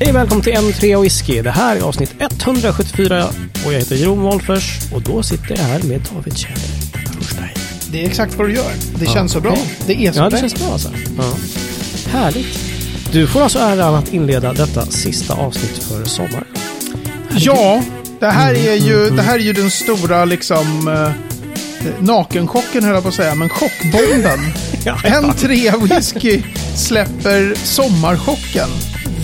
Hej välkommen till M3 Whisky. Det här är avsnitt 174 och jag heter Jeroen Wolffers och då sitter jag här med David Tjäder. Det är exakt vad du gör. Det Ja, känns så bra. okej. Det är så Ja, det känns bra alltså. Ja. Härligt. Du får alltså äran att inleda detta sista avsnitt för sommaren. Ja, det här är ju, mm, det här är ju den stora liksom eh, nakenchocken höll jag på att säga, men chockbomben. Ja, En trea whisky släpper sommarchocken.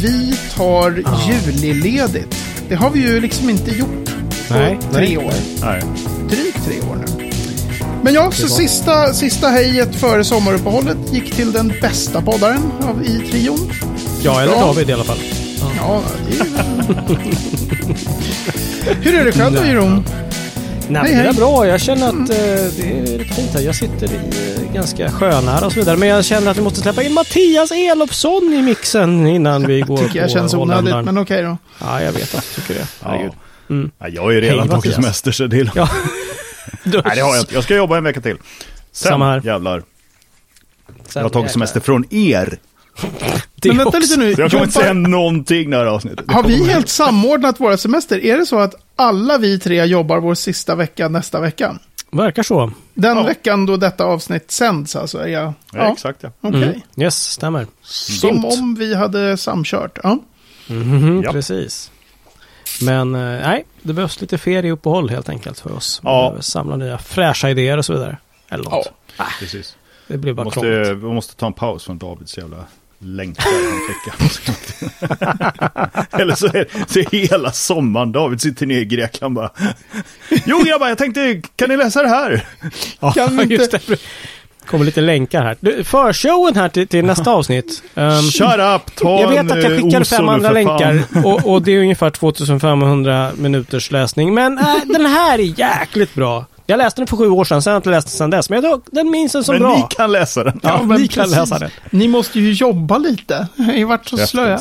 Vi tar juliledigt. Det har vi ju liksom inte gjort på Nej, tre nej. år. Nej. Drygt tre år nu. Men ja, så sista, sista hejet före sommaruppehållet gick till den bästa poddaren av, i trion. Ja, eller Ja. David i alla fall. Ja, det är. Hur är det själv då, Jeroen? Nej, Hej, men det är bra. Jag känner att eh, det är lite fint här. Jag sitter i eh, ganska sjönära och så vidare. Men jag känner att vi måste släppa in Mattias Elofsson i mixen innan vi går Tycker jag på känns onödigt, men okej då. Ja, jag vet att du tycker det. Herregud. Ja. Mm. Ja, jag har ju redan tagit semester så det är Ja. Nej, det har jag inte. Jag ska jobba en vecka till. Sen, Samma här. jävlar. Sen Jag har tagit semester från er. Det Men vänta också. lite nu. Så jag kommer inte säga någonting det här avsnittet. har vi helt samordnat våra semester? Är det så att alla vi tre jobbar vår sista vecka nästa vecka? Verkar så. Den Ja. veckan då detta avsnitt sänds alltså? Är jag... Ja, exakt ja. Okej. Mm. Yes, stämmer. Som Grymt. om vi hade samkört. Ja. Mhm, Ja. Precis. Men eh, nej, det behövs lite ferieuppehåll helt enkelt för oss. Vi Ja. samla nya fräscha idéer och så vidare. Eller något. Precis. Det blir Vi bara måste, krångligt. vi måste ta en paus från Davids jävla längtar skickar. Eller så är, så är hela sommaren David sitter ner i Grekland bara. Jo grabbar, jag tänkte, kan ni läsa det här? Ja, Kan vi inte- just det. kommer lite länkar här. Du, förshowen här till, till nästa avsnitt. Um, Shut up, ta jag vet att jag eh, skickade Oso fem andra länkar och, och det är ungefär 2500 minuters läsning. Men äh, den här är jäkligt bra. Jag läste den för sju år sedan, sen har jag inte läst den sedan dess. Men jag, den minns den som Men bra. ni kan läsa den. Ja, men ni kan precis. läsa den. Ni måste ju jobba lite. Jag har ju varit så slöa.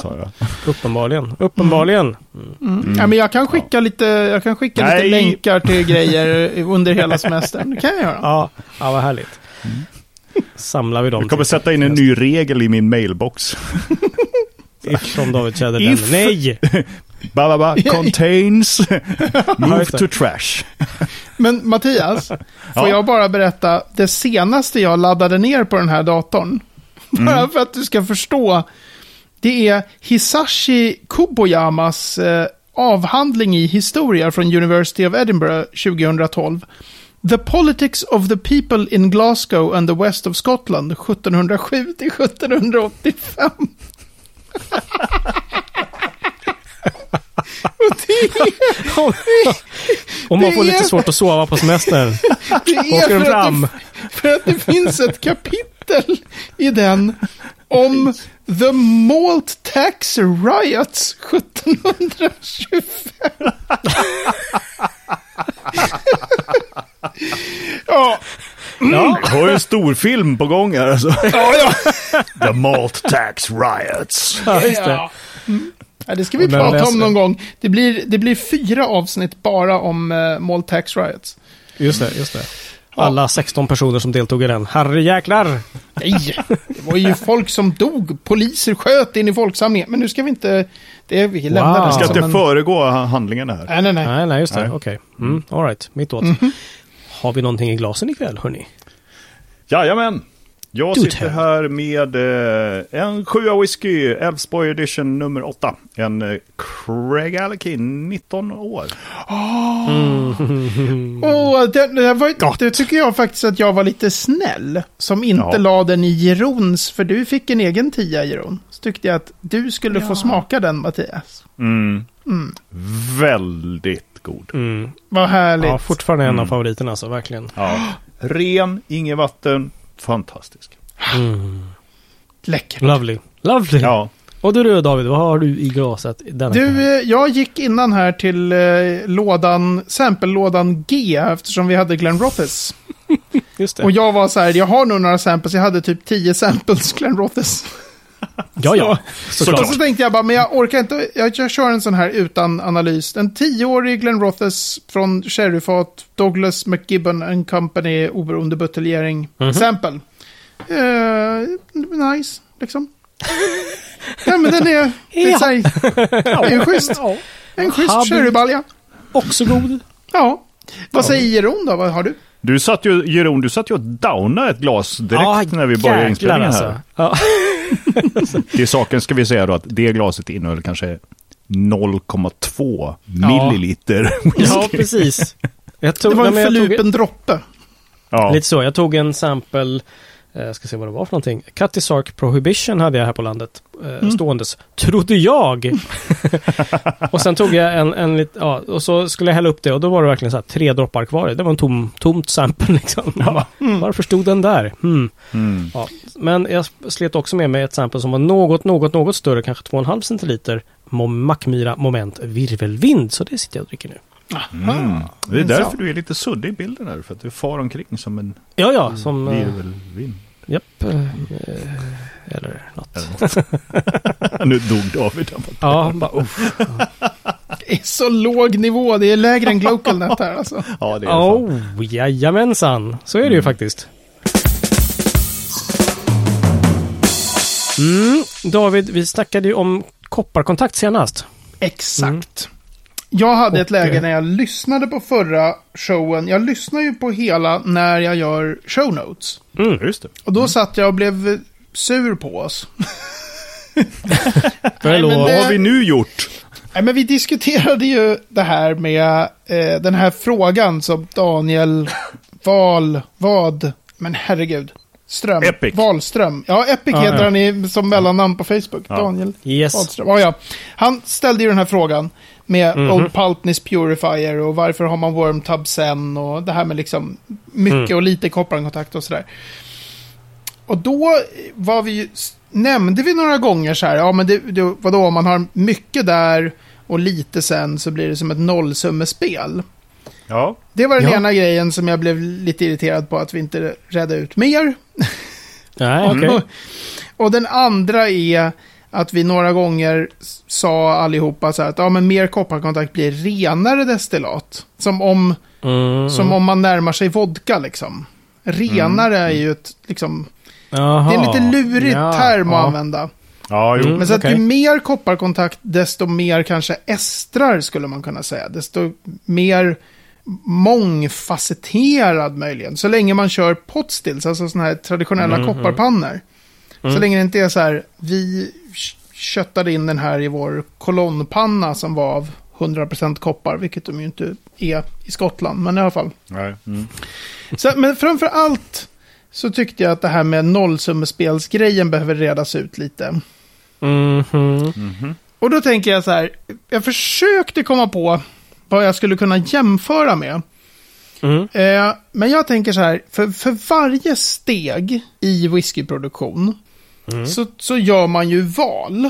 Uppenbarligen. Uppenbarligen. Mm. Ja, men jag kan skicka lite, jag kan skicka lite länkar till grejer under hela semestern. Det kan jag göra. Ja, ja vad härligt. Samlar vi dem Jag kommer till- sätta in en ny regel i min mailbox. Ifrån David Tjäder. If- Nej! Ba, ba, ba, contains, move to trash. Men Mattias, får Ja. jag bara berätta det senaste jag laddade ner på den här datorn? Bara för att du ska förstå. Det är Hisashi Kuboyamas eh, avhandling i historia från University of Edinburgh 2012. The Politics of the People in Glasgow and the West of Scotland 1707 till 1785. Om man får Det är- lite svårt att sova på semestern. det är Åker den för att fram? det, för att det finns ett kapitel i den om The Malt Tax Riots 1725. ja, Ja, Jag har ju en stor film på gång här alltså. ja, ja. The Malt Tax Riots. ja, just det. Ja. Mm. Ja, det ska vi prata läser om någon gång. Det blir, det blir fyra avsnitt bara om uh, Malt Tax Riots. Just det, just det. Alla 16 personer som deltog i den. Herrejäklar! Nej, det var ju folk som dog. Poliser sköt in i folksamlingen. Men nu ska vi inte... Det är, vi lämnar Wow. det. Jag ska inte men- föregå handlingen här. Nej, nej, nej. Nej, nej, just det. Okej. Mm, all right. Mitt åt. Mhm. Har vi någonting i glasen ikväll, hörni? Jajamän. Jag sitter här med eh, en sjua whisky, Älvsborg edition nummer åtta. En eh, Craig Alekin, 19 år. Åh, det, det, var, det tycker jag faktiskt att jag var lite snäll. Som inte Ja. la den i Jerons, för du fick en egen tia, Jeron. Så tyckte jag att du skulle få smaka den, Mattias. Mm. Mm. Väldigt god. Mm. Vad härligt. Ja, fortfarande en av Mm. favoriterna, alltså. Verkligen. Ja. Ren, inget vatten, fantastisk. Mm. Läckert. Lovely. Lovely. Ja, Och du då, David, vad har du i glaset denna Du, eh, jag gick innan här till eh, lådan, sample-lådan G, eftersom vi hade Glen Rothes. Just det. Och jag var så här, jag har nog några samples, jag hade typ 10 samples Glen Rothes. ja, ja. Och Såklart. så tänkte jag bara, men jag orkar inte, jag, jag kör en sån här utan analys. En tioårig Glen Rothes från Sherryfat, Douglas McGibbon and Company, oberoende buteljering, Mhm. sample. Eh, nice, liksom. ja, men den är, det är, så här, en schysst, en schysst Habit. cherrybalja. Också god. Ja. Vad säger Jeroen då? Vad har du? Du satt ju, Jeroen, du satt ju och downade ett glas direkt när vi började inspelningen här. alltså. Ja. Till saken ska vi säga då att det glaset innehöll kanske 0,2 milliliter whisky. ja, precis. Jag tog, Det var en tog- förlupen droppe. Ja. Lite så. Jag tog en sample, jag ska se vad det var för någonting. Cutty Sark Prohibition hade jag här på landet. Eh, Ståendes. Trodde jag! och sen tog jag en, en lit, ja, och så skulle jag hälla upp det och då var det verkligen så här tre droppar kvar. Det var en tom, tomt sample liksom. Man bara, Varför stod den där? Hmm. Mm. Ja. Men jag slet också med mig ett sample som var något, något, något större, kanske 2,5 centiliter. Mom- Mackmyra moment virvelvind. Så det sitter jag och dricker nu. Mm. Det är därför du är lite suddig i bilden här, för att du far omkring som en Ja, ja, som... eh, virvelvind. Japp. eh, eller något. nu dog David. Ja, bara, uff. Det är så låg nivå. Det är lägre än Glocalnet här alltså. Ja, det är det. Oh, jajamensan. Så är det ju faktiskt. Mm, David, vi snackade ju om kopparkontakt senast. Exakt. Jag hade ett Och, läge eh, när jag lyssnade på förra showen. Jag lyssnar ju på hela när jag gör show notes. Mm. Just det. Och då satt jag och blev sur på oss. Förlåt. men Vad det- har vi nu gjort? Nej, men vi diskuterade ju det här med eh, den här frågan som Daniel Val, vad, men herregud, Ström, Epic. Wahlström. Ja, Epic Ja, heter ja. han i, som mellannamn på Facebook. Ja. Daniel Yes. Wahlström. Ja, ja. Han ställde ju den här frågan med Mhm. Old Pultness Purifier och varför har man Wormtub sen och det här med liksom mycket Mm. och lite kopparkontakt och sådär. Och då var vi ju, nämnde vi några gånger så här, ja men det, det, vadå om man har mycket där och lite sen så blir det som ett nollsummespel. Ja. Det var den Ja. ena grejen som jag blev lite irriterad på att vi inte redde ut mer. Nej, okej. Och, och den andra är att vi några gånger sa allihopa så här att ja, men mer kopparkontakt blir renare destillat. Som om, Mm, som om man närmar sig vodka liksom. Renare är ju ett, liksom, Jaha. det är en lite lurig Ja, term att ja. använda. Ja, jo. Mm. Men så att okej. ju mer kopparkontakt, desto mer kanske estrar skulle man kunna säga. Desto mer mångfacetterad möjligen. Så länge man kör potstills, alltså sådana här traditionella Mhm. kopparpannor. Så Mm. länge det inte är så här, vi köttade in den här i vår kolonnpanna som var av 100% koppar, vilket de ju inte är i Skottland, men i alla fall. Nej. Mm. Så, men framför allt så tyckte jag att det här med nollsummespelsgrejen behöver redas ut lite. Mhm. Mhm. Och då tänker jag så här, jag försökte komma på vad jag skulle kunna jämföra med. Mm. Eh, men jag tänker så här, för, för varje steg i whiskyproduktion Mm. så, så gör man ju val.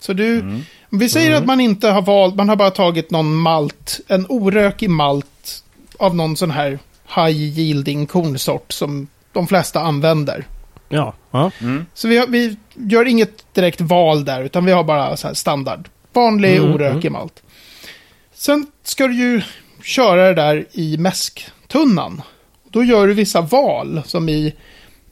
Så du, Mm. om vi säger att man inte har valt, man har bara tagit någon malt, en orökig malt av någon sån här high yielding kornsort som de flesta använder. Ja. ja. Mm. Så vi, har, vi gör inget direkt val där, utan vi har bara så här standard. Vanlig Mm, orökig malt. Sen ska du ju köra det där i mäsktunnan. Då gör du vissa val, som i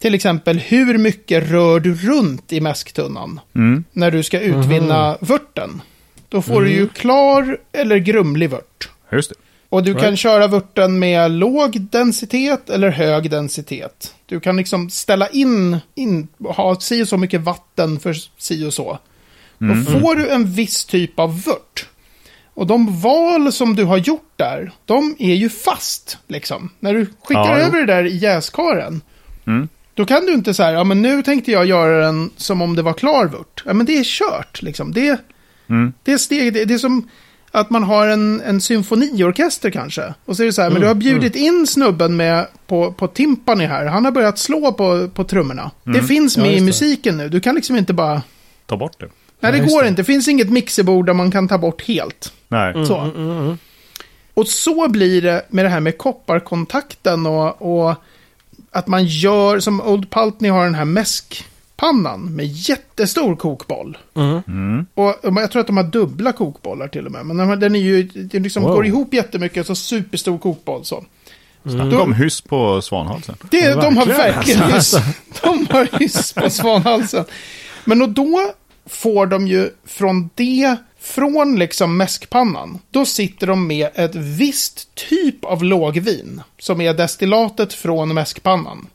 till exempel hur mycket rör du runt i mäsktunnan Mm. när du ska utvinna vörten. Då får du ju klar eller grumlig vört. Just det. Och du kan Right. köra vörten med låg densitet eller hög densitet. Du kan liksom ställa in, in ha si och så mycket vatten för si och så. Mm. Då får du en viss typ av vört. Och de val som du har gjort där, de är ju fast, liksom. När du skickar Ja, jo. över det där i jäskaren, Mm. Då kan du inte säga, ja men nu tänkte jag göra den som om det var klar vört. Ja men det är kört, liksom. Det, Mm. det är steg, det, det är som att man har en, en symfoniorkester kanske. Och så är det så här, men du har bjudit in snubben med på, på timpani här. Han har börjat slå på, på trummorna. Det finns Ja, med i just det. musiken nu. Du kan liksom inte bara... Ta bort det. Nej, det Ja, går det. inte. Det finns inget mixerbord där man kan ta bort helt. Nej. Så. Mm, mm, mm. Och så blir det med det här med kopparkontakten och, och att man gör, som Old Pultney har den här mäskpannan med jättestor kokboll. Mm. Mm. Och jag tror att de har dubbla kokbollar till och med. Men den- är ju, den liksom Wow. går ihop jättemycket, så superstor kokboll så. Snacka om hyss på svanhalsen. Det, Ja, de har verkligen, verkligen alltså. hyss. De har hyss på svanhalsen. Men och då får de ju från det, från liksom mäskpannan, då sitter de med ett visst typ av lågvin, som är destillatet från mäskpannan.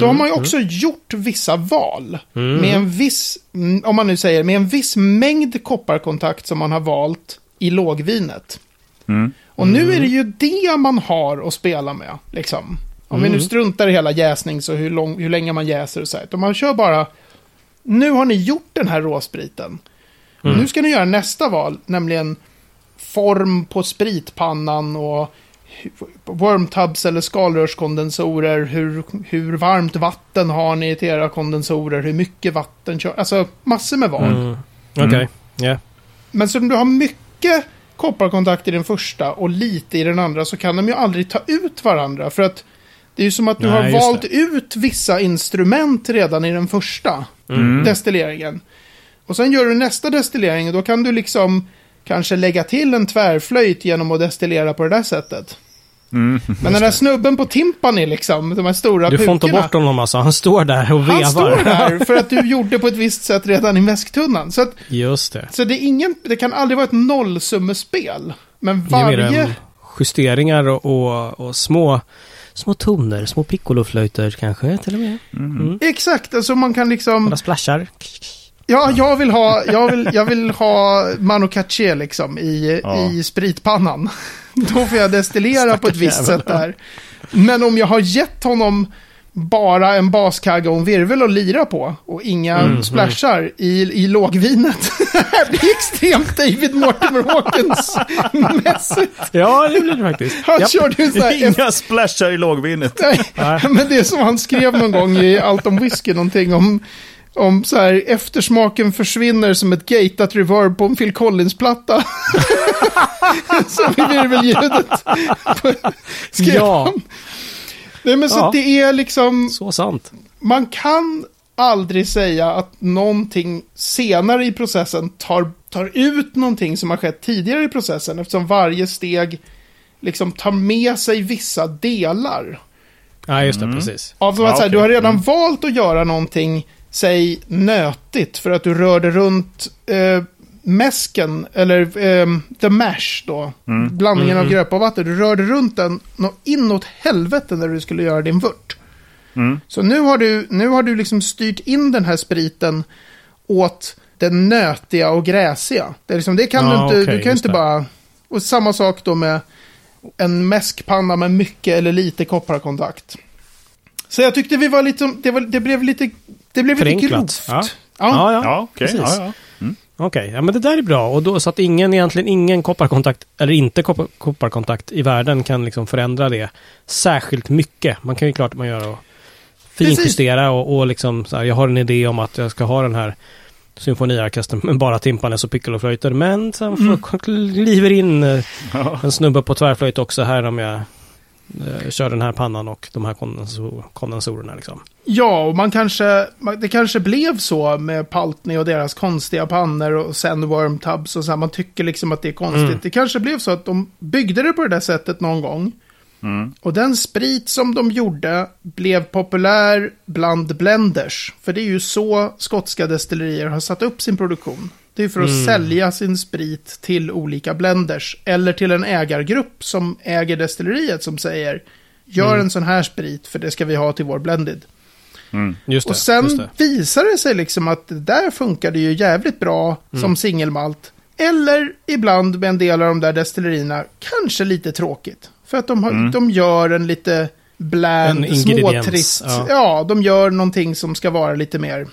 Då har man ju också gjort vissa val. Med en viss, mm, om man nu säger, med en viss mängd kopparkontakt som man har valt i lågvinet. Och nu är det ju det man har att spela med. Liksom. Om vi nu struntar i hela jäsnings och hur, lång, hur länge man jäser och så här. Om man kör bara, nu har ni gjort den här råspriten. Nu ska ni göra nästa val, nämligen form på spritpannan och wormtubs eller skalrörskondensorer. Hur, hur varmt vatten har ni till era kondensorer? Hur mycket vatten kör... Alltså massor med val. Mm. Okej, ja. Men så om du har mycket kopparkontakt i den första och lite i den andra så kan de ju aldrig ta ut varandra. För att det är ju som att du Nej, har valt det. ut vissa instrument redan i den första Mm. destilleringen. Och sen gör du nästa destillering och då kan du liksom kanske lägga till en tvärflöjt genom att destillera på det där sättet. Mm. Men den där snubben på timpani liksom, de här stora Du får inte pukorna. bort honom alltså. Han står där och vevar. Han står där för att du gjorde på ett visst sätt redan i mäsktunnan. Så, att, Just det. så det, är ingen, det kan aldrig vara ett nollsummespel. Men varje... justeringar och, och, och små, små toner, små piccoloflöjter kanske till och med. Mm. Exakt, alltså man kan liksom... Några splashar. Ja, jag vill ha, jag vill, jag vill ha Mano Caché liksom i, Ja. i spritpannan. Då får jag destillera på ett visst jävel. sätt där. Men om jag har gett honom bara en baskagge och en virvel att lira på och inga Mm, splashar i, i lågvinet. det blir extremt David Mortimer Hawkins mässigt. Ja, det blir det faktiskt. Han Japp. körde ju här Inga splashar i lågvinet. Nej, Nej. men det är som han skrev någon gång i Allt om whisky, någonting om, om så här, eftersmaken försvinner som ett gatat reverb på en Phil Collins-platta. som i virvelljudet. skrev Ja. han. Nej, men så Ja. det är liksom, Så sant. man kan aldrig säga att någonting senare i processen tar, tar ut någonting som har skett tidigare i processen, eftersom varje steg liksom tar med sig vissa delar. Ja, just det. Precis. Av Ja, att så här, okej. Du har redan valt att göra någonting, säg nötigt, för att du rörde runt eh, mäsken, eller eh, the mash då, blandningen av gröpa och vatten. Du rörde runt den nå- inåt helvete när du skulle göra din vört. Mm. Så nu har, du, nu har du liksom styrt in den här spriten åt det nötiga och gräsiga. Det, är liksom, det kan Ja, du inte, okej, du kan inte det. bara... Och samma sak då med en mäskpanna med mycket eller lite kopparkontakt. Så jag tyckte vi var lite, det, var, det blev lite, det blev lite Förenklat. grovt. Ja. Ja. Ja, ja. Ja, okej. Precis. Ja, ja. Okej, ja men det där är bra. Och då, så att ingen egentligen, ingen kopparkontakt, eller inte koppar, kopparkontakt i världen kan liksom förändra det särskilt mycket. Man kan ju klart att man gör och finjustera och, och liksom så här, jag har en idé om att jag ska ha den här symfoniorkestern med bara timpanes och piccoloflöjter. Men sen får jag kliver in eh, Ja. en snubbe på tvärflöjt också här om jag kör den här pannan och de här kondensor, kondensorerna liksom. Ja, och man kanske, det kanske blev så med Paltney och deras konstiga pannor och sen Wormtubs och så här, man tycker liksom att det är konstigt. Mm. Det kanske blev så att de byggde det på det där sättet någon gång. Mm. Och den sprit som de gjorde blev populär bland blenders. För det är ju så skotska destillerier har satt upp sin produktion. Det är för att Mm. sälja sin sprit till olika blenders. Eller till en ägargrupp som äger destilleriet som säger Gör Mm. en sån här sprit för det ska vi ha till vår blended. Mm. Just det. Och sen just det. visar det sig liksom att det där funkade ju jävligt bra Mm. som singelmalt. Eller ibland med en del av de där destillerierna, kanske lite tråkigt. För att de, har, Mm. de gör en lite bland, småtrist. Ja. ja. de gör någonting som ska vara lite mer.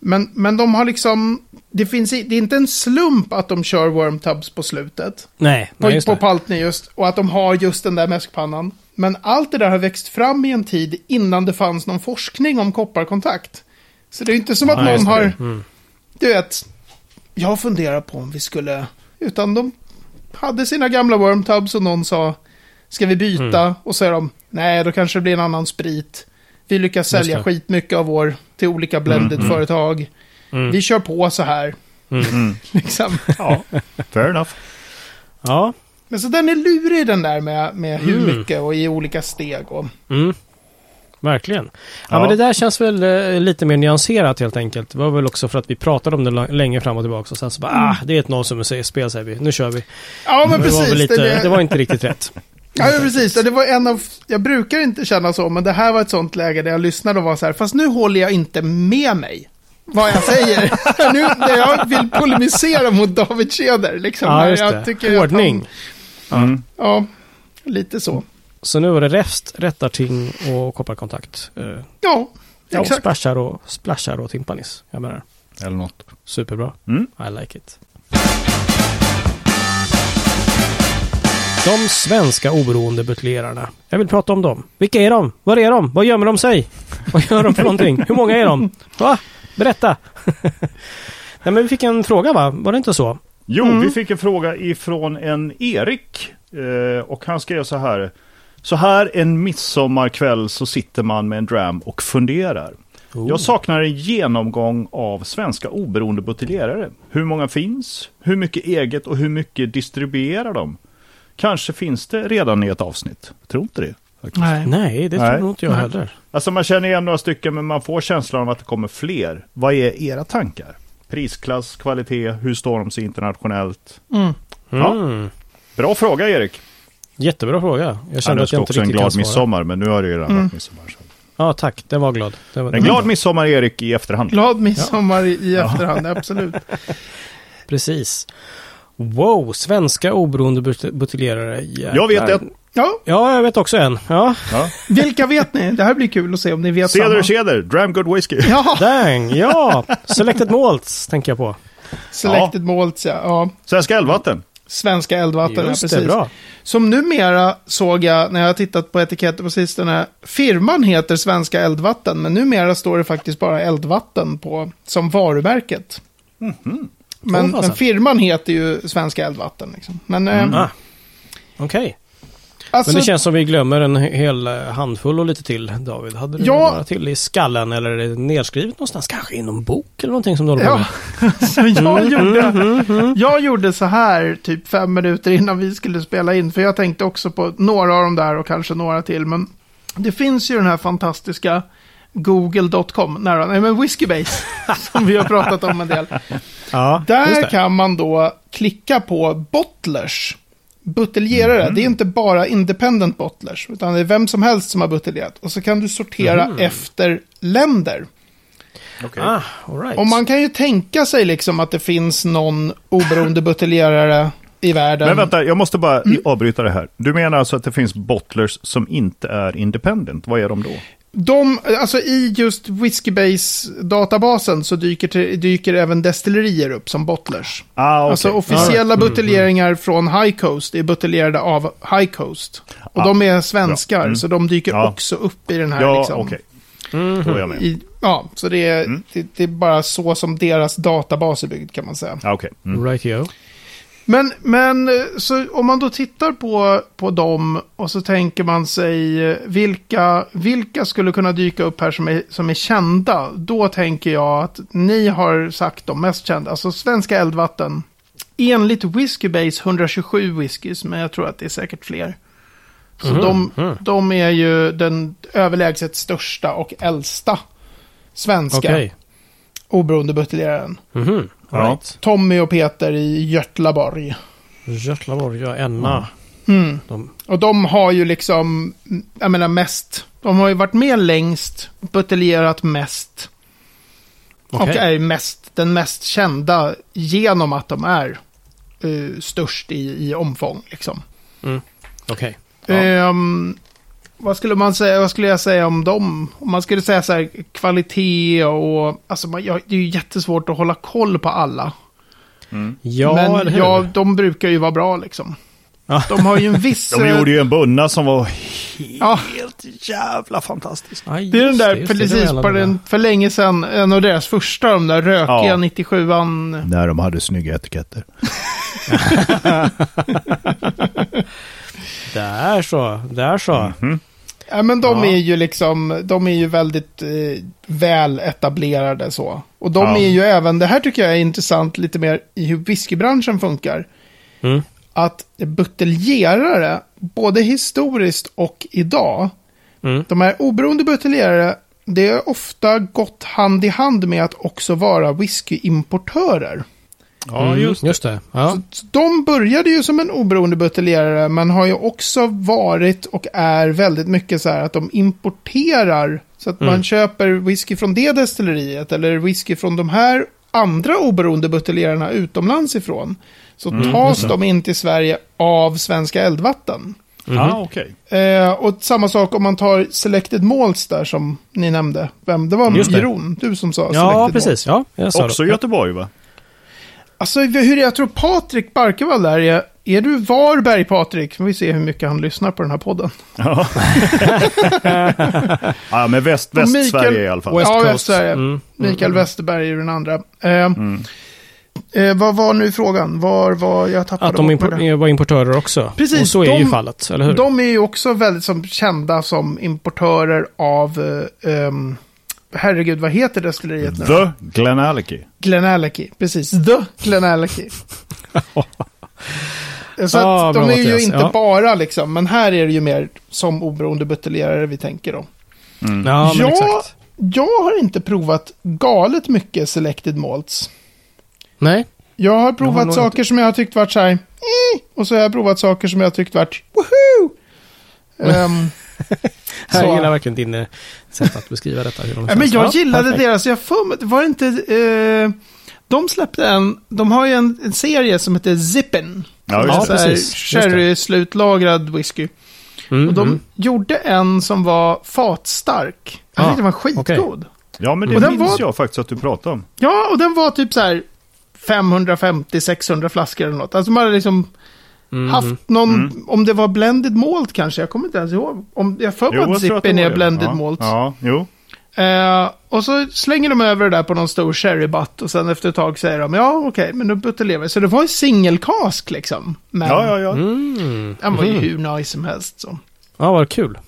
Men, men de har liksom, det, finns, det är inte en slump att de kör wormtubs på slutet. Nej, På, nej just på det. Paltney just. Och att de har just den där mäskpannan. Men allt det där har växt fram i en tid innan det fanns någon forskning om kopparkontakt. Så det är inte som att Nej, någon har, Mm. du vet, jag funderar på om vi skulle, utan de hade sina gamla wormtubs och någon sa, ska vi byta? Mm. Och så är de, nej då kanske det blir en annan sprit. Vi lyckas sälja det. skitmycket av vår till olika blended-företag. Mm. Vi kör på så här, Mm. Mm. liksom. Ja, fair enough. Ja. Men så den är lurig den där med, med hur Mm. mycket och i olika steg. Och, Mm. Verkligen. Ja, Ja. men det där känns väl eh, lite mer nyanserat helt enkelt. Det var väl också för att vi pratade om det länge fram och tillbaka. Och sen så bara, ah, det är ett nollsummespel säger vi. Nu kör vi. Ja, men det, var precis. väl lite, det, det var inte riktigt rätt. Ja, ja, precis. Det var en av, jag brukar inte känna så, men det här var ett sånt läge där jag lyssnade och var så här, fast nu håller jag inte med mig. Vad jag säger. nu när jag vill polemisera mot David Tjäder. Liksom, Ja, just jag det. tycker att Ordning. Han, Mm. ja, lite så. Så nu var det räfst, rättarting och kopparkontakt. Eh, Ja, Ja, och exakt. splashar och, splashar och timpanis. Jag menar, Eller något. superbra. Mm. I like it. De svenska oberoende buteljerarna. Jag vill prata om dem. Vilka är de? Var är de? Vad gömmer de sig? Vad gör de för någonting? Hur många är de? Va? Berätta! Nej, men vi fick en fråga va? Var det inte så? Jo, Mm. vi fick en fråga ifrån en Erik. Eh, och han skrev så här. Så här en midsommarkväll så sitter man med en dram och funderar. Oh. Jag saknar en genomgång av svenska oberoende buteljerare. Hur många finns? Hur mycket eget och hur mycket distribuerar de? Kanske finns det redan i ett avsnitt. Tror inte det. faktiskt. Nej. Nej, det tror nog inte jag Nej. heller. Alltså man känner igen några stycken men man får känslan av att det kommer fler. Vad är era tankar? Prisklass, kvalitet, hur står de sig internationellt? Mm. Ja. Mm. Bra fråga Erik. Jättebra fråga. Jag Jag kände att jag inte också en riktigt kan glad svara. midsommar men nu har det ju redan Mm. varit midsommar. Så. Ja, tack. Den var glad. Den var, En glad midsommar Erik i efterhand. Glad midsommar i, i efterhand, absolut. Precis. Wow, svenska oberoende but- buteljerare. Jag vet Jäklar. ett. Ja, Ja, jag vet också en. Ja, Ja. vilka vet ni? Det här blir kul att se om ni vet Ceder samma. Ceder, Dram Good Whiskey. Ja, dang. Ja, Selected Malts tänker jag på. Selected Malts, ja. ja. Svenska Älvvatten. Svenska eldvatten, ja, Just precis. det, bra. Som numera såg jag när jag har tittat på etiketter på sistone. Firman heter Svenska Eldvatten, men numera står det faktiskt bara Eldvatten på som varumärket. Men, Åh, fasen. men firman heter ju Svenska Eldvatten. Liksom. Men, eh, Ah. Okej. alltså, Men det känns som vi glömmer en hel eh, handfull och lite till, David. Hade du Ja. några till i skallen eller är det nedskrivet någonstans? Kanske i någon bok eller någonting som du håller på Ja, med? så jag, Mm, gjorde, jag gjorde så här typ fem minuter innan vi skulle spela in. För jag tänkte också på några av dem där och kanske några till. Men det finns ju den här fantastiska Google.com, nära, nej men Whiskybase, som vi har pratat om en del. Ja, Där kan man då klicka på bottlers, buteljerare. Mhm. Det är inte bara independent bottlers, utan det är vem som helst som har buteljerat. Och så kan du sortera Mhm. efter länder. Okej. Ah, all right. Och man kan ju tänka sig liksom att det finns någon oberoende buteljerare i världen. Men vänta, jag måste bara Mm. avbryta det här. Du menar alltså att det finns bottlers som inte är independent? Vad är de då? De, alltså i just Whiskybase-databasen så dyker, till- dyker även destillerier upp som bottlers. Ah, okej. Alltså officiella buteljeringar från High Coast är buteljerade av High Coast. Och Ah, de är svenskar, Mm. så de dyker Ja. också upp i den här. Ja, liksom, är jag med. i, ja, så det är, Mm. det, det är bara så som deras databas är byggd kan man säga. Ah, okej. Mm. Rightio. Men, men eh, så om man då tittar på, på dem och så tänker man sig eh, vilka, vilka skulle kunna dyka upp här som är, som är kända. Då tänker jag att ni har sagt de mest kända. Alltså Svenska Eldvatten. Enligt Whiskybase 127 whiskys, men jag tror att det är säkert fler. Så Mhm, de, mhm. de är ju den överlägset största och äldsta svenska Okej. Oberoende buteljeraren. Mhm. Ja. right. Tommy och Peter i Götlaborg. Götlaborg, ja, Enna. Mm. De, Och de har ju liksom, jag menar mest, de har ju varit med längst, buteljerat mest. Och okej. är mest, den mest kända genom att de är eh, störst i, i omfång. Liksom. Okej. Ja. Ehm, vad skulle man säga, vad skulle jag säga om dem? Om man skulle säga så här kvalitet och, alltså man, ja, det är ju jättesvårt att hålla koll på alla. Ja, Men ja, de brukar ju vara bra liksom. Ja. De har ju en viss... De gjorde ju en bunna som var Ja. helt jävla fantastisk. Aj, Det är den där, det, det precis av den, för länge sedan, en av deras första, de där rökiga Ja. 97an. När de hade snygga etiketter. Det är så. Det är så. Mhm. Ja, men de Ja. är ju liksom, de är ju väldigt eh, väl etablerade så. Och de Ja. är ju även, det här tycker jag är intressant lite mer i hur whiskybranschen funkar. Mm. Att buteljerare, både historiskt och idag, Mm. De här oberoende buteljerare, det är ofta gått hand i hand med att också vara whiskyimportörer. Ja, Mm, just det. Just det. Ja. Så, så de började ju som en oberoende buteljerare, men har ju också varit och är väldigt mycket så här att de importerar. Så att Mm. man köper whisky från det destilleriet eller whisky från de här andra oberoende buteljerarna utomlands ifrån. Så Mm, tas de in till Sverige av Svenska Eldvatten. Mhm. Ah, okej. Eh, och samma sak om man tar Selected Malts där som ni nämnde. Vem? Det var. Jeroen, du som sa Ja, Selected precis. Ja, jag sa Också det. Göteborg va? Alltså hur är jag tror Patrik Barkevall där är. Är du Varberg Patrik? Får vi se hur mycket han lyssnar på den här podden. Ja. ja, men väst, Västsverige i alla fall. West Ja. Västsverige. Mm. Mikael Westerberg är den andra. Eh, Mm. eh, vad var nu frågan? Var var jag tappade Att de impor- var importörer också. Precis, Och så är de- ju fallet, eller hur? De är ju också väldigt som, kända som importörer av... Eh, ehm, herregud, vad heter destilleriet nu? The Glenallachie. Glenallachie, precis. The Glenallachie. Så Ah, de är ju Mattias. inte Ja. bara liksom, men här är det ju mer som oberoende buteljerare vi tänker då. Mm. Ja, men Ja. exakt. Jag har inte provat galet mycket Selected Malts. Nej. Jag har Jag har provat saker som jag har tyckt varit så här, eh, och så har jag provat saker som jag har tyckt varit, woho! Ehm, Jag Så. gillar verkligen din eh, sätt att beskriva detta. Hur de Ja, men jag Ja, gillade perfekt. deras, jag får mig- det var inte... Eh, de släppte en, de har ju en, en serie som heter Zippin. Ja, Ja, det. precis. Det. Sherry-slutlagrad whisky. Mm, Och de mm. gjorde en som var fatstark. Jag Ah, tyckte den var skitgod. Ja, men det den minns var- jag faktiskt att du pratade om. Ja, och den var typ så här 550-600 flaskor eller något. Alltså man hade liksom Mm, haft någon, Mm. om det var blended malt kanske, jag kommer inte ens ihåg. Om, jag för mig att var är blended ja. malt. Ja, jo. Eh, och så slänger de över det där på någon stor sherrybutt och sen efter ett tag säger de ja okej, men nu buteljerar vi. Så det var ju singelkask liksom. Men Ja, ja, ja. Mm. den var ju Mhm. hur nice som helst. Så. Ja, vad kul.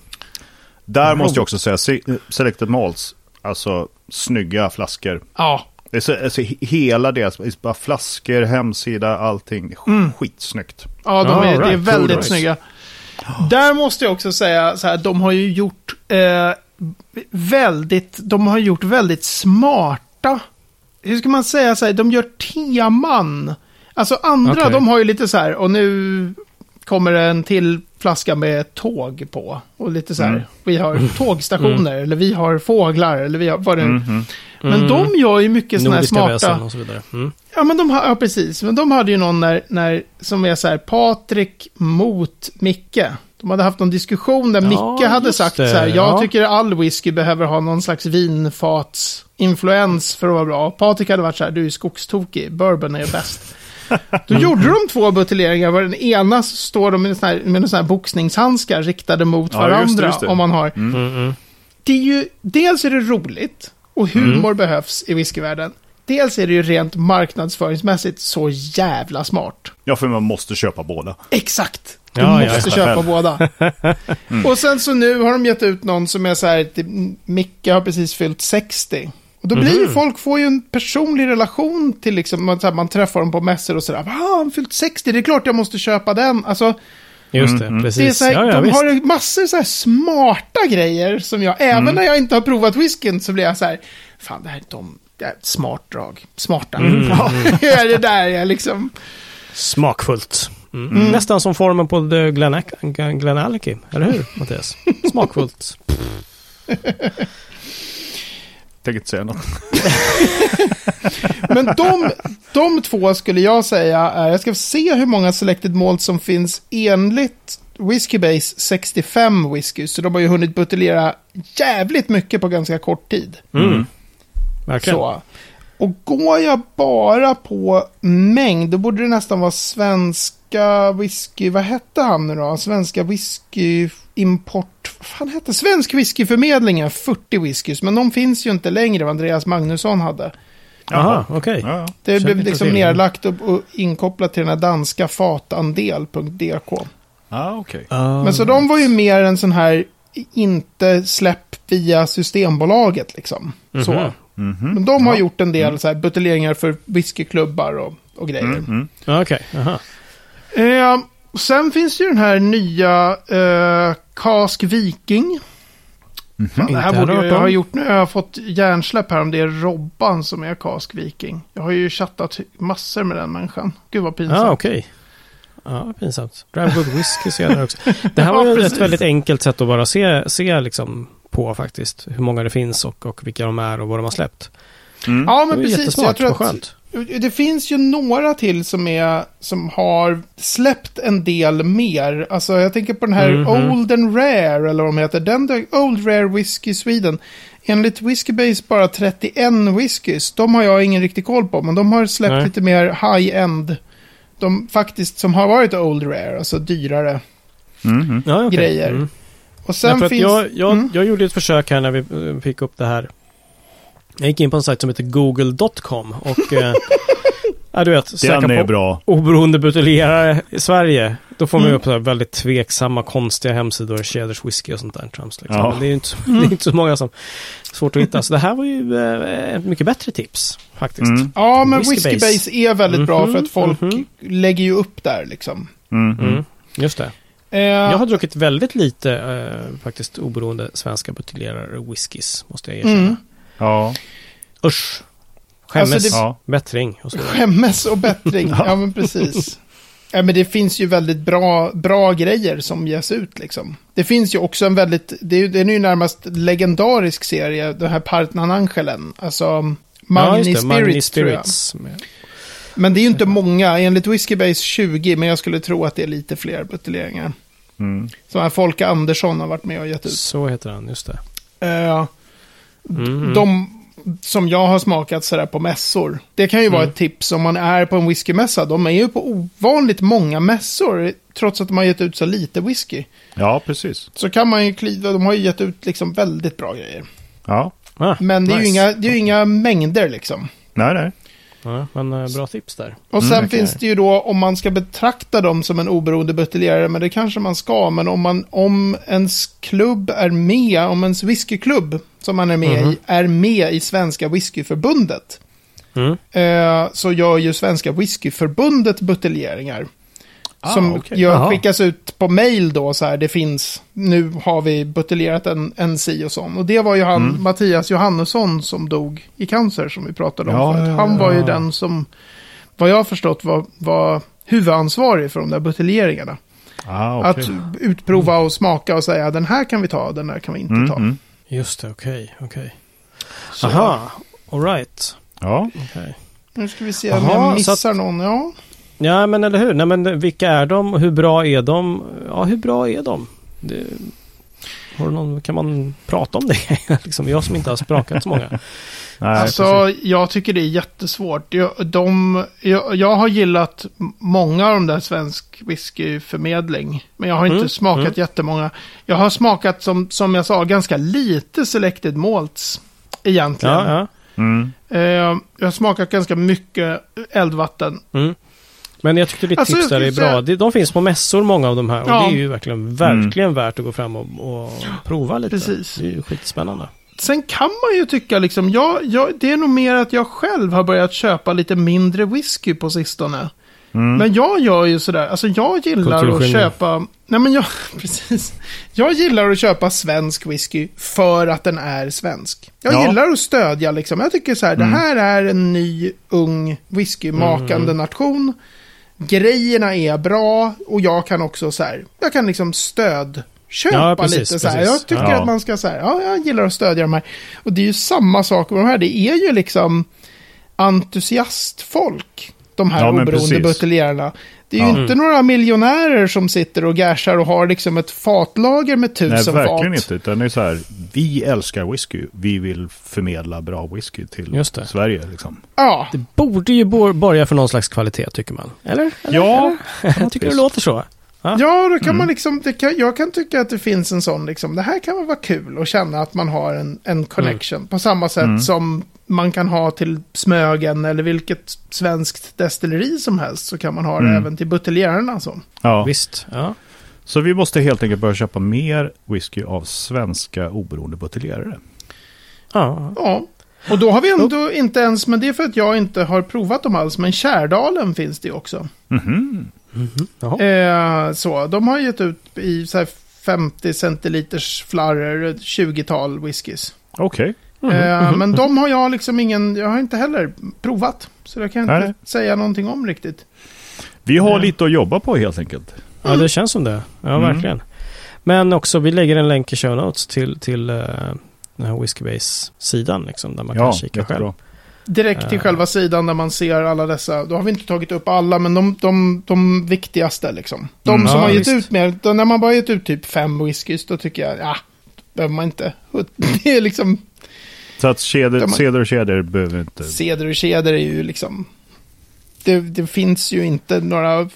Där måste jag också säga, Se- Selected Malts, alltså snygga flaskor. Ja, Det är så, alltså, he- hela deras, bara flaskor, hemsida, allting. Mm. Skitsnyggt. ja de är, det är right. väldigt Nice. snygga. Där måste jag också säga så här, de har ju gjort eh, väldigt, de har gjort väldigt smarta, hur ska man säga så här, de gör teman. Alltså andra, Okej. de har ju lite så här, och nu kommer det en till flaska med tåg på. Och lite så här, Mm. vi har tågstationer, eller vi har fåglar, eller vi har vad det Mm, mm. Men Mm. de gör ju mycket sådana här smarta... väsen och så vidare. Mm. Ja, men de har, ja, precis. Men de hade ju någon när, när, som är så här, Patrik mot Micke. De hade haft någon diskussion där Ja, Micke hade sagt det, så här, jag ja. tycker all whisky behöver ha någon slags vinfatsinfluens för att vara bra. Patrik hade varit så här, du är skogstokig, bourbon är bäst. Då gjorde de två buteljeringar, var den ena så står de med såna här, med såna här boxningshandskar riktade mot Ja, just det, varandra. just det. Om man har Mm, mm. det är ju, dels är det roligt och humor behövs i whiskyvärlden. Dels är det ju rent marknadsföringsmässigt så jävla smart. Ja, för man måste köpa båda. Exakt. Du Ja, måste ja. köpa båda. Och sen så nu har de gett ut någon som är så här, typ, Micke har precis fyllt 60. Och då blir ju Mhm. folk, får ju en personlig relation till liksom, man, så här, man träffar dem på mässor och sådär. Har han fyllt 60? Det är klart jag måste köpa den. Alltså, Just det, Mm, mm. precis. det här, ja, ja, de visst. har massor så här smarta grejer som jag, även Mm. när jag inte har provat whiskyn så blir jag så här, fan det här är de, det är ett smart drag. Smarta. Mm, Bra. Hur är det där jag liksom, Smakfullt. Mm. Nästan som formen på The Glen, Glenallachie, eller hur Mattias? Smakfullt. Tänker inte säga något. men de, de två skulle jag säga är, jag ska se hur många selected malts som finns enligt Whiskey Base 65 whisky, så de har ju hunnit buteljera jävligt mycket på ganska kort tid. Mm. Verkligen. Så. Och går jag bara på mängd, då borde det nästan vara svenska whisky, vad hette han nu då? Svenska whisky import, fan hette Svensk whiskyförmedlingen, 40 whiskys, men de finns ju inte längre, vad Andreas Magnusson hade. Jaha, okej. Ja, ja. Det Känner blev liksom nedlagt och, och inkopplat till den här danska fatandel.dk. Ah, okej. Men så de var ju mer en sån här, inte släpp via Systembolaget liksom. Så. Mhm. Mhm. Men de har Ja. gjort en del så här buteljeringar för whiskyklubbar och, och grejer. Mm, mm. Okej, aha. Eh, sen finns ju den här nya eh, Cask Viking. Fan, det här Inte borde jag, jag ha gjort nu. Jag har fått hjärnsläpp här om det är Robban som är Kask Viking. Jag har ju chattat massor med den människan. Gud vad pinsamt. Ah, okej. Ja, pinsamt. Drive Good Whisky ser jag där också. Det här var Ja, ju ett väldigt enkelt sätt att bara se, se liksom på faktiskt. Hur många det finns och, och vilka de är och vad de har släppt. Mm. Ja, Det men precis. Jag tror att. Det finns ju några till som, är, som har släppt en del mer. Alltså jag tänker på den här Mhm. Old and Rare, eller vad de heter. Den där Old Rare Whiskey Sweden. Enligt Whiskybase bara 31 whiskys. De har jag ingen riktig koll på, men de har släppt Nej. lite mer high-end. De faktiskt som har varit Old Rare, alltså dyrare. Mm, mm. Ja, okej. grejer. Mm. Och sen Jag, finns... jag, jag, Mm. jag gjorde ett försök här när vi eh, fick upp det här. Jag gick in på en sajt som heter google.com och eh, ja, du vet, söka Den är på bra. oberoende buteljerare i Sverige. Då får man ju Mm. upp så här väldigt tveksamma, konstiga hemsidor, Cheddars whisky och sånt där. Trams, liksom. Ja. Men det är ju inte, det är inte så många som... Svårt att hitta. Så det här var ju eh, ett mycket bättre tips faktiskt. Mm. Ja, men Whiskey Whiskey Base. Base är väldigt bra Mhm, för att folk mhm. lägger ju upp där liksom. Mm, mm. Mm. Just det. Eh, Jag har druckit väldigt lite eh, faktiskt oberoende svenska buteljerare whiskys, måste jag erkänna. mm. Ja. Usch. Skämmes. Alltså, det- ja. Bättring och så. Skämmes och bättring, ja men precis. Ja, men det finns ju väldigt bra, bra grejer som ges ut liksom. Det finns ju också en väldigt, det är, ju- den är ju närmast legendarisk serie, den här Partnan Angelen. Alltså, Magni ja, det. Magni Spirits, tror jag. Men det är ju inte många, enligt Whiskey Base 20, men jag skulle tro att det är lite fler buteljeringar. Mm. Som här Folke Andersson har varit med och gett ut. Så heter han, just det. Eh, Mhm. De som jag har smakat sådär på mässor. Det kan ju vara Mm. ett tips om man är på en whiskymässa. De är ju på ovanligt många mässor. Trots att de har gett ut så lite whisky. ja, precis. Så kan man ju kliva, de har ju gett ut liksom väldigt bra grejer. Ja. Ah, Men det är, ju nice. inga, det är ju inga mängder liksom. Nej, nej. Ja, men eh, bra tips där. Och Mm, sen okej. finns det ju då om man ska betrakta dem som en oberoende buteljerare, men det kanske man ska, men om, man, om ens klubb är med, om ens whiskyklubb som man är med Mhm. i, är med i Svenska Whiskyförbundet, Mm. eh, så gör ju Svenska Whiskyförbundet buteljeringar. Ah, som okej. gör, skickas ut på mail då så här, det finns, nu har vi buteljerat en, en si och sån. Och det var ju han, Mm. Mattias Johannesson som dog i cancer som vi pratade om Ja, förut. Han var ju ja. den som, vad jag har förstått, var, var huvudansvarig för de där buteljeringarna. Ah, okej. Att utprova och smaka och säga den här kan vi ta, den här kan vi inte Mm, ta. mm. Just det, okej, okej. Så, Aha, alright. Ja. Okej. Nu ska vi se om jag så missar att- någon. Ja. Ja, men eller hur? Nej, men vilka är de? Hur bra är de? Ja, hur bra är de? Det, har du någon, kan man prata om det? liksom, jag som inte har sprakat så många. Nej, alltså, precis. jag tycker det är jättesvårt. Jag, de, jag, jag har gillat många av de där svensk whiskyförmedling. Men jag har inte Mm, smakat mm. jättemånga. Jag har smakat, som, som jag sa, ganska lite selected malts. Egentligen. Ja, ja. Mm. Jag har smakat ganska mycket eldvatten. Mm. Men jag tyckte ditt Alltså, tips där är bra. säga- De, finns på mässor många av de här. Och Ja. det är ju verkligen, verkligen värt att gå fram och, och prova lite. Precis. Det är ju skitspännande. Sen kan man ju tycka liksom, jag, jag, det är nog mer att jag själv har börjat köpa lite mindre whisky på sistone. Mm. Men jag gör ju sådär, alltså jag gillar att köpa, nej men jag, precis. Jag gillar att köpa svensk whisky för att den är svensk. Jag Ja. gillar att stödja liksom, jag tycker så här, Mm. det här är en ny, ung whiskymakande Mm. nation. Grejerna är bra och jag kan också så här, jag kan liksom stöd köpa Ja, precis, lite så här. Jag tycker Ja. att man ska så här, ja, jag gillar att stödja de här. Och det är ju samma sak med de här, det är ju liksom entusiastfolk, de här Ja, oberoende precis. Det är ju Ja. inte några miljonärer som sitter och gashar och har liksom ett fatlager med Nej, tusen verkligen fat. inte. Utan det är så här, vi älskar whisky. Vi vill förmedla bra whisky till Just det. Sverige. Liksom. Ja, Det borde ju bor- borga för någon slags kvalitet tycker man. Eller? Eller? Ja, Eller? Jag tycker det låter så. Ja då kan Mm. man liksom, det kan, jag kan tycka att det finns en sån liksom, det här kan väl vara kul att känna att man har en, en connection. På samma sätt Mm. som man kan ha till Smögen eller vilket svenskt destilleri som helst så kan man ha det Mm. även till buteljärerna. Så. Ja. Visst. Ja. Så vi måste helt enkelt börja köpa mer whisky av svenska oberoende buteljerare. ja. Ja, och då har vi ändå inte ens, men det är för att jag inte har provat dem alls, men Kärdalen finns det ju också. Mhm. Mhm. Jaha. Eh, så, de har gett ut i så här 50 centiliters flarror, ett 20-tal whiskys. Okej. Eh, Men de har jag liksom ingen, jag har inte heller provat. Så det kan jag inte Nej. säga någonting om riktigt. Vi har Mm. lite att jobba på helt enkelt. Ja, det känns som det. Ja, Mm. verkligen. Men också, vi lägger en länk i show notes till, till uh, den här Whiskybase-sidan liksom, där man kan Ja, kika själv. jättebra. Direkt till Eh. själva sidan där man ser alla dessa, då har vi inte tagit upp alla, men de, de, de viktigaste liksom. De Mm, som ja, har gett visst. ut mer, då när man bara gett ut typ fem whiskys, då tycker jag, ja, behöver man inte. Det är liksom, Så att kedjor, seder och kedjor behöver inte... Ceder och Ceder är ju liksom... Det, det finns ju inte några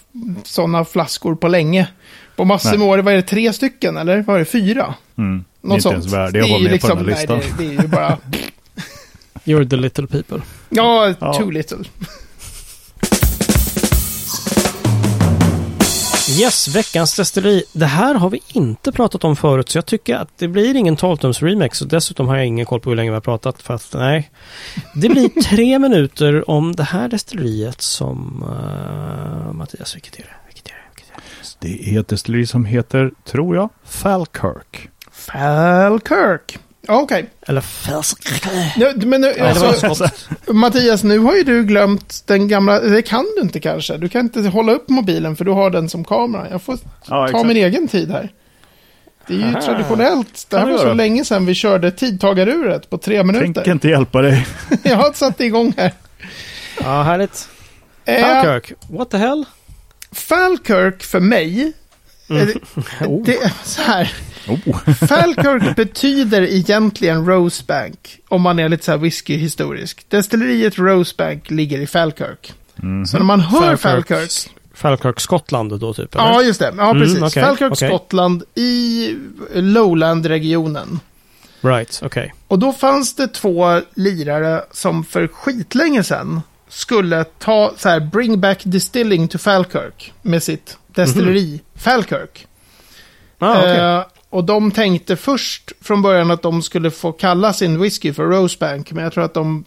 sådana flaskor på länge. På massor med år, vad är det, tre stycken eller? Vad är det, fyra? Mm. Det är Något inte sånt. ens värde att vara ju med på den här nej, listan. det, det är ju bara, You're the little people. ja, Ja. too little. Yes, veckans destilleri. Det här har vi inte pratat om förut, så jag tycker att det blir ingen 12-tums remix. Och dessutom har jag ingen koll på hur länge vi har pratat, fast nej. Det blir tre minuter om det här destilleriet som... Uh, Mattias, vilket är det? Vilket är det? Vilket är det? Det är ett destilleri som heter, tror jag, Falkirk. Falkirk. Okej. Eller Falkirk. Nu- Men nu, det alltså. Mattias, nu har ju du glömt den gamla, det kan du inte kanske. Du kan inte hålla upp mobilen för du har den som kamera. Jag får Ja, ta min egen tid här. Det är ju Aha. traditionellt. Det här var så länge sedan vi körde tidtagaruret på tre minuter. Tänker inte hjälpa dig. Jag har satt igång här. Ja, härligt. Eh, Falkirk. What the hell? Falkirk för mig, Mm. eh, Oh. det är så här. Oh. Falkirk betyder egentligen Rosebank, om man är lite så här whiskyhistorisk. Destilleriet Rosebank ligger i Falkirk. Mhm. Så när man hör Falkirk, Falkirk, Falkirk Skottland då typ? Eller? ja just det, ja Mm, precis. okej, Falkirk okej. Skottland i Lowland-regionen. Right, okej. Och då fanns det två lirare som för skitlänge sedan skulle ta så här bring back distilling to Falkirk med sitt destilleri Falkirk. Ah, okej. Eh, och de tänkte först från början att de skulle få kalla sin whisky för Rosebank, men jag tror att de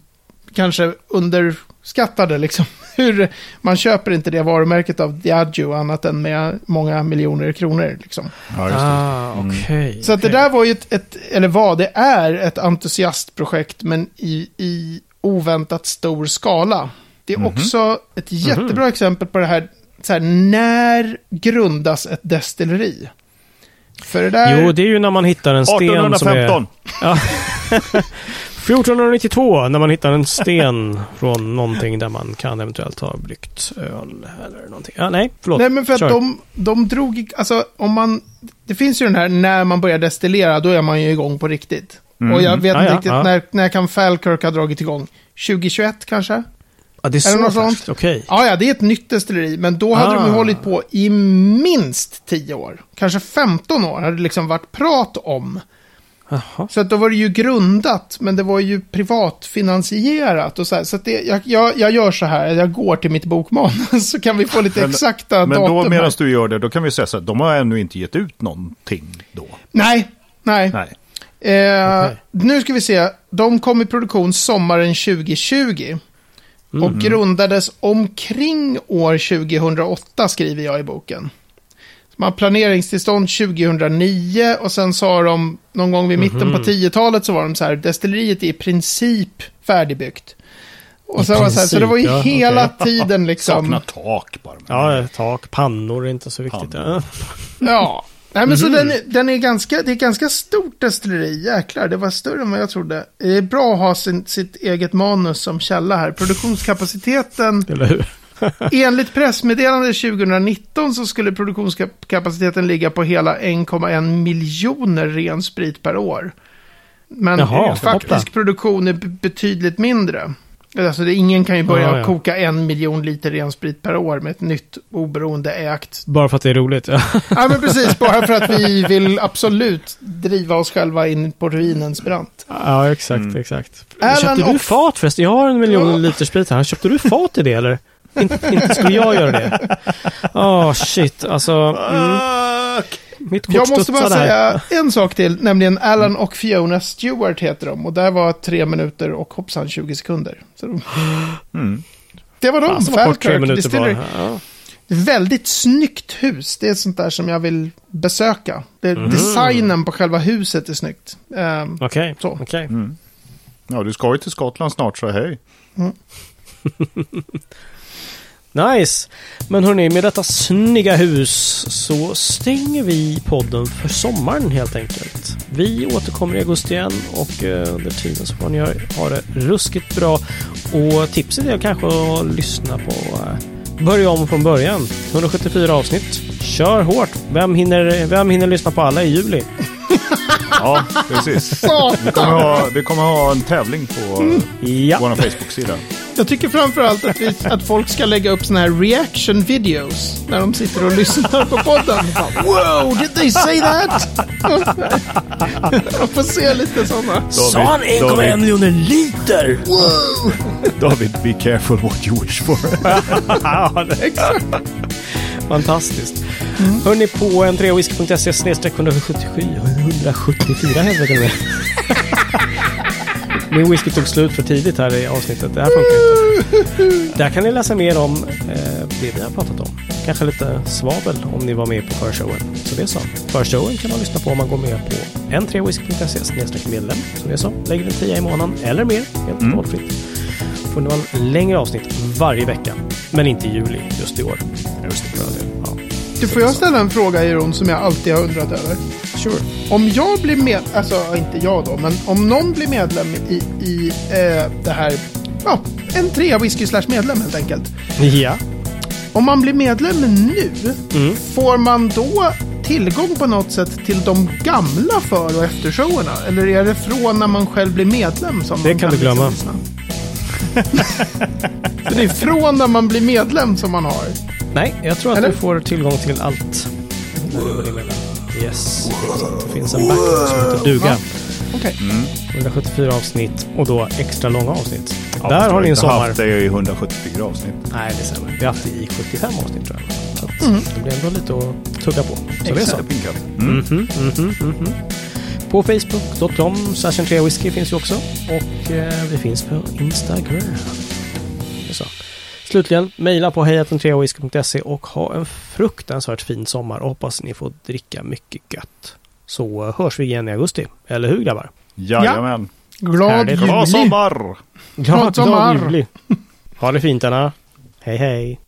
kanske underskattade liksom hur man köper inte det varumärket av Diageo annat än med många miljoner kronor. Liksom. Ja, just det. Ah, okej. Så att det där var ju ett, ett, eller vad, det är ett entusiastprojekt men i, i oväntat stor skala. Det är Mhm. också ett jättebra exempel på det här, så här, när grundas ett destilleri? För det där... Jo, det är ju när man hittar en sten som är... 1815. 1492, när man hittar en sten från någonting där man kan eventuellt ha bryggt öl eller någonting. Ja, nej, förlåt. Nej, men för att Kör. de, de drog, alltså om man, det finns ju den här, när man börjar destillera, då är man ju igång på riktigt. Mm. Och jag vet Ja, inte ja, riktigt, ja. när, när kan Falkirk ha dragit igång? 2021 kanske? Ja, det är så något sånt? färskt. Okej. Ja, ja, det är ett nytt destilleri, men då hade de Ah. hållit på i minst 10 år. Kanske 15 år hade det liksom varit prat om. Jaha. Så att då var det ju grundat, men det var ju privatfinansierat och så här. Så att det, jag, jag, jag gör så här, jag går till mitt bokmanus så kan vi få lite Men- exakta Men datum då här. medan du gör det, då kan vi säga så att de har ännu inte gett ut någonting då. Nej, nej. Nej. Eh, Okej. Nu ska vi se. De kom i produktion sommaren 2020. Mm. Och grundades omkring år 2008 skriver jag i boken. Man har planeringstillstånd 2009 och sen sa de någon gång vid mitten Mhm. på 10-talet så var de så här, destilleriet är i princip färdigbyggt. Och så, var det så, här, så det var ju princip, ja, hela okej. tiden liksom... Saknar tak bara. Ja, tak, pannor är inte så viktigt. Ja. Ja. Nej, men så Mhm. den, är- den är ganska, det är ganska stort destilleri, jäklar, det var större än vad jag trodde. Det är bra att ha sin, sitt eget manus som källa här. Produktionskapaciteten, Eller hur? enligt pressmeddelande 2019 så skulle produktionskapaciteten ligga på hela 1,1 miljoner ren sprit per år. Men Jaha, faktisk produktion är betydligt mindre. Alltså det, ingen kan ju börja Ja, ja. koka en miljon liter ren sprit per år med ett nytt oberoende ägt Bara för att det är roligt. Ja. Ja, men precis. Bara för att vi vill absolut driva oss själva in på ruinens brant. Ja, exakt, Mm. exakt. Alan Köpte du och- fat förresten? Jag har en miljon Ja. liter sprit här. Köpte du fat i det eller? inte, inte skulle jag göra det. Åh, shit. Alltså, mm, mitt kort Jag måste bara säga en sak till, nämligen Alan och Fiona Stewart heter de. Och där var tre minuter och hoppsan 20 sekunder. Så de, Mm. det var de, Falkirk minuter Distillery. Ja. Väldigt snyggt hus. Det är sånt där som jag vill besöka. Det, Mhm. Designen på själva huset är snyggt. Ehm, Okej, Så. okej. Mm. Ja, du ska ju till Skottland snart så hej. Nice! Men hörni, med detta snygga hus så stänger vi podden för sommaren helt enkelt. Vi återkommer i augusti igen och eh, under tiden så får ni ha det ruskigt bra. Och tipset är kanske att lyssna på eh, Börja om från början. 174 avsnitt. Kör hårt! Vem hinner, vem hinner lyssna på alla i juli? Ja, precis. Vi kommer ha, vi kommer ha en tävling på Ja, vår Facebook-sida. Jag tycker framförallt att, vi, att folk ska lägga upp såna här reaction videos när de sitter och lyssnar på podden. Wow, did they say that? Man får se lite sådana. sa han 1,1 miljoner liter? Wow! David, be careful what you wish for. Exakt. Fantastiskt. Hörni på n3whisky.se snedstreck 177, 174 heter det med. Min whisky tog slut för tidigt här i avsnittet. Det här funkar inte. Där kan ni läsa mer om eh, det vi har pratat om. Kanske lite svavel om ni var med på förshowen. Så det är så. Förshowen kan man lyssna på om man går med på n3whisky.se snedstreck medlem. Så det är så. Lägger en 10 i månaden eller mer. Helt Mm. valfritt. Får ni man längre avsnitt varje vecka. Men inte i juli just i år. Just det. Ja. Du, får jag ställa en fråga, Jeroen, som jag alltid har undrat över? Sure. Om jag blir med, alltså inte jag då, men om någon blir medlem i, i eh, det här, ja, en trea whisky slash medlem helt enkelt. Ja. Om man blir medlem nu, Mm. får man då tillgång på något sätt till de gamla för och eftershowerna? Eller är det från när man själv blir medlem som Det man kan du glömma. lyssna? Så det är från när man blir medlem som man har? Nej, jag tror att Eller? du får tillgång till allt. Yes. Det finns en backup som heter duga. Okej. 174 avsnitt och då extra långa avsnitt. Ja, Där har vi ni en sommar. haft det i 174 avsnitt. Nej, det stämmer. Vi har haft det i 75 avsnitt tror jag. Så att det blir ändå lite att tugga på. Så det är så. Det. Mm. Mhm, mhm. På Facebook.com slash whisky finns vi också. Och eh, vi finns på Instagram. Slutligen, mejla på hejatentreawhisky.se och ha en fruktansvärt fin sommar och hoppas ni får dricka mycket gött. Så eh, hörs vi igen i augusti. Eller hur grabbar? Jajamän. Glad Härligt. juli! Glad sommar! Glad sommar. juli! Ha det fint Anna! Hej hej!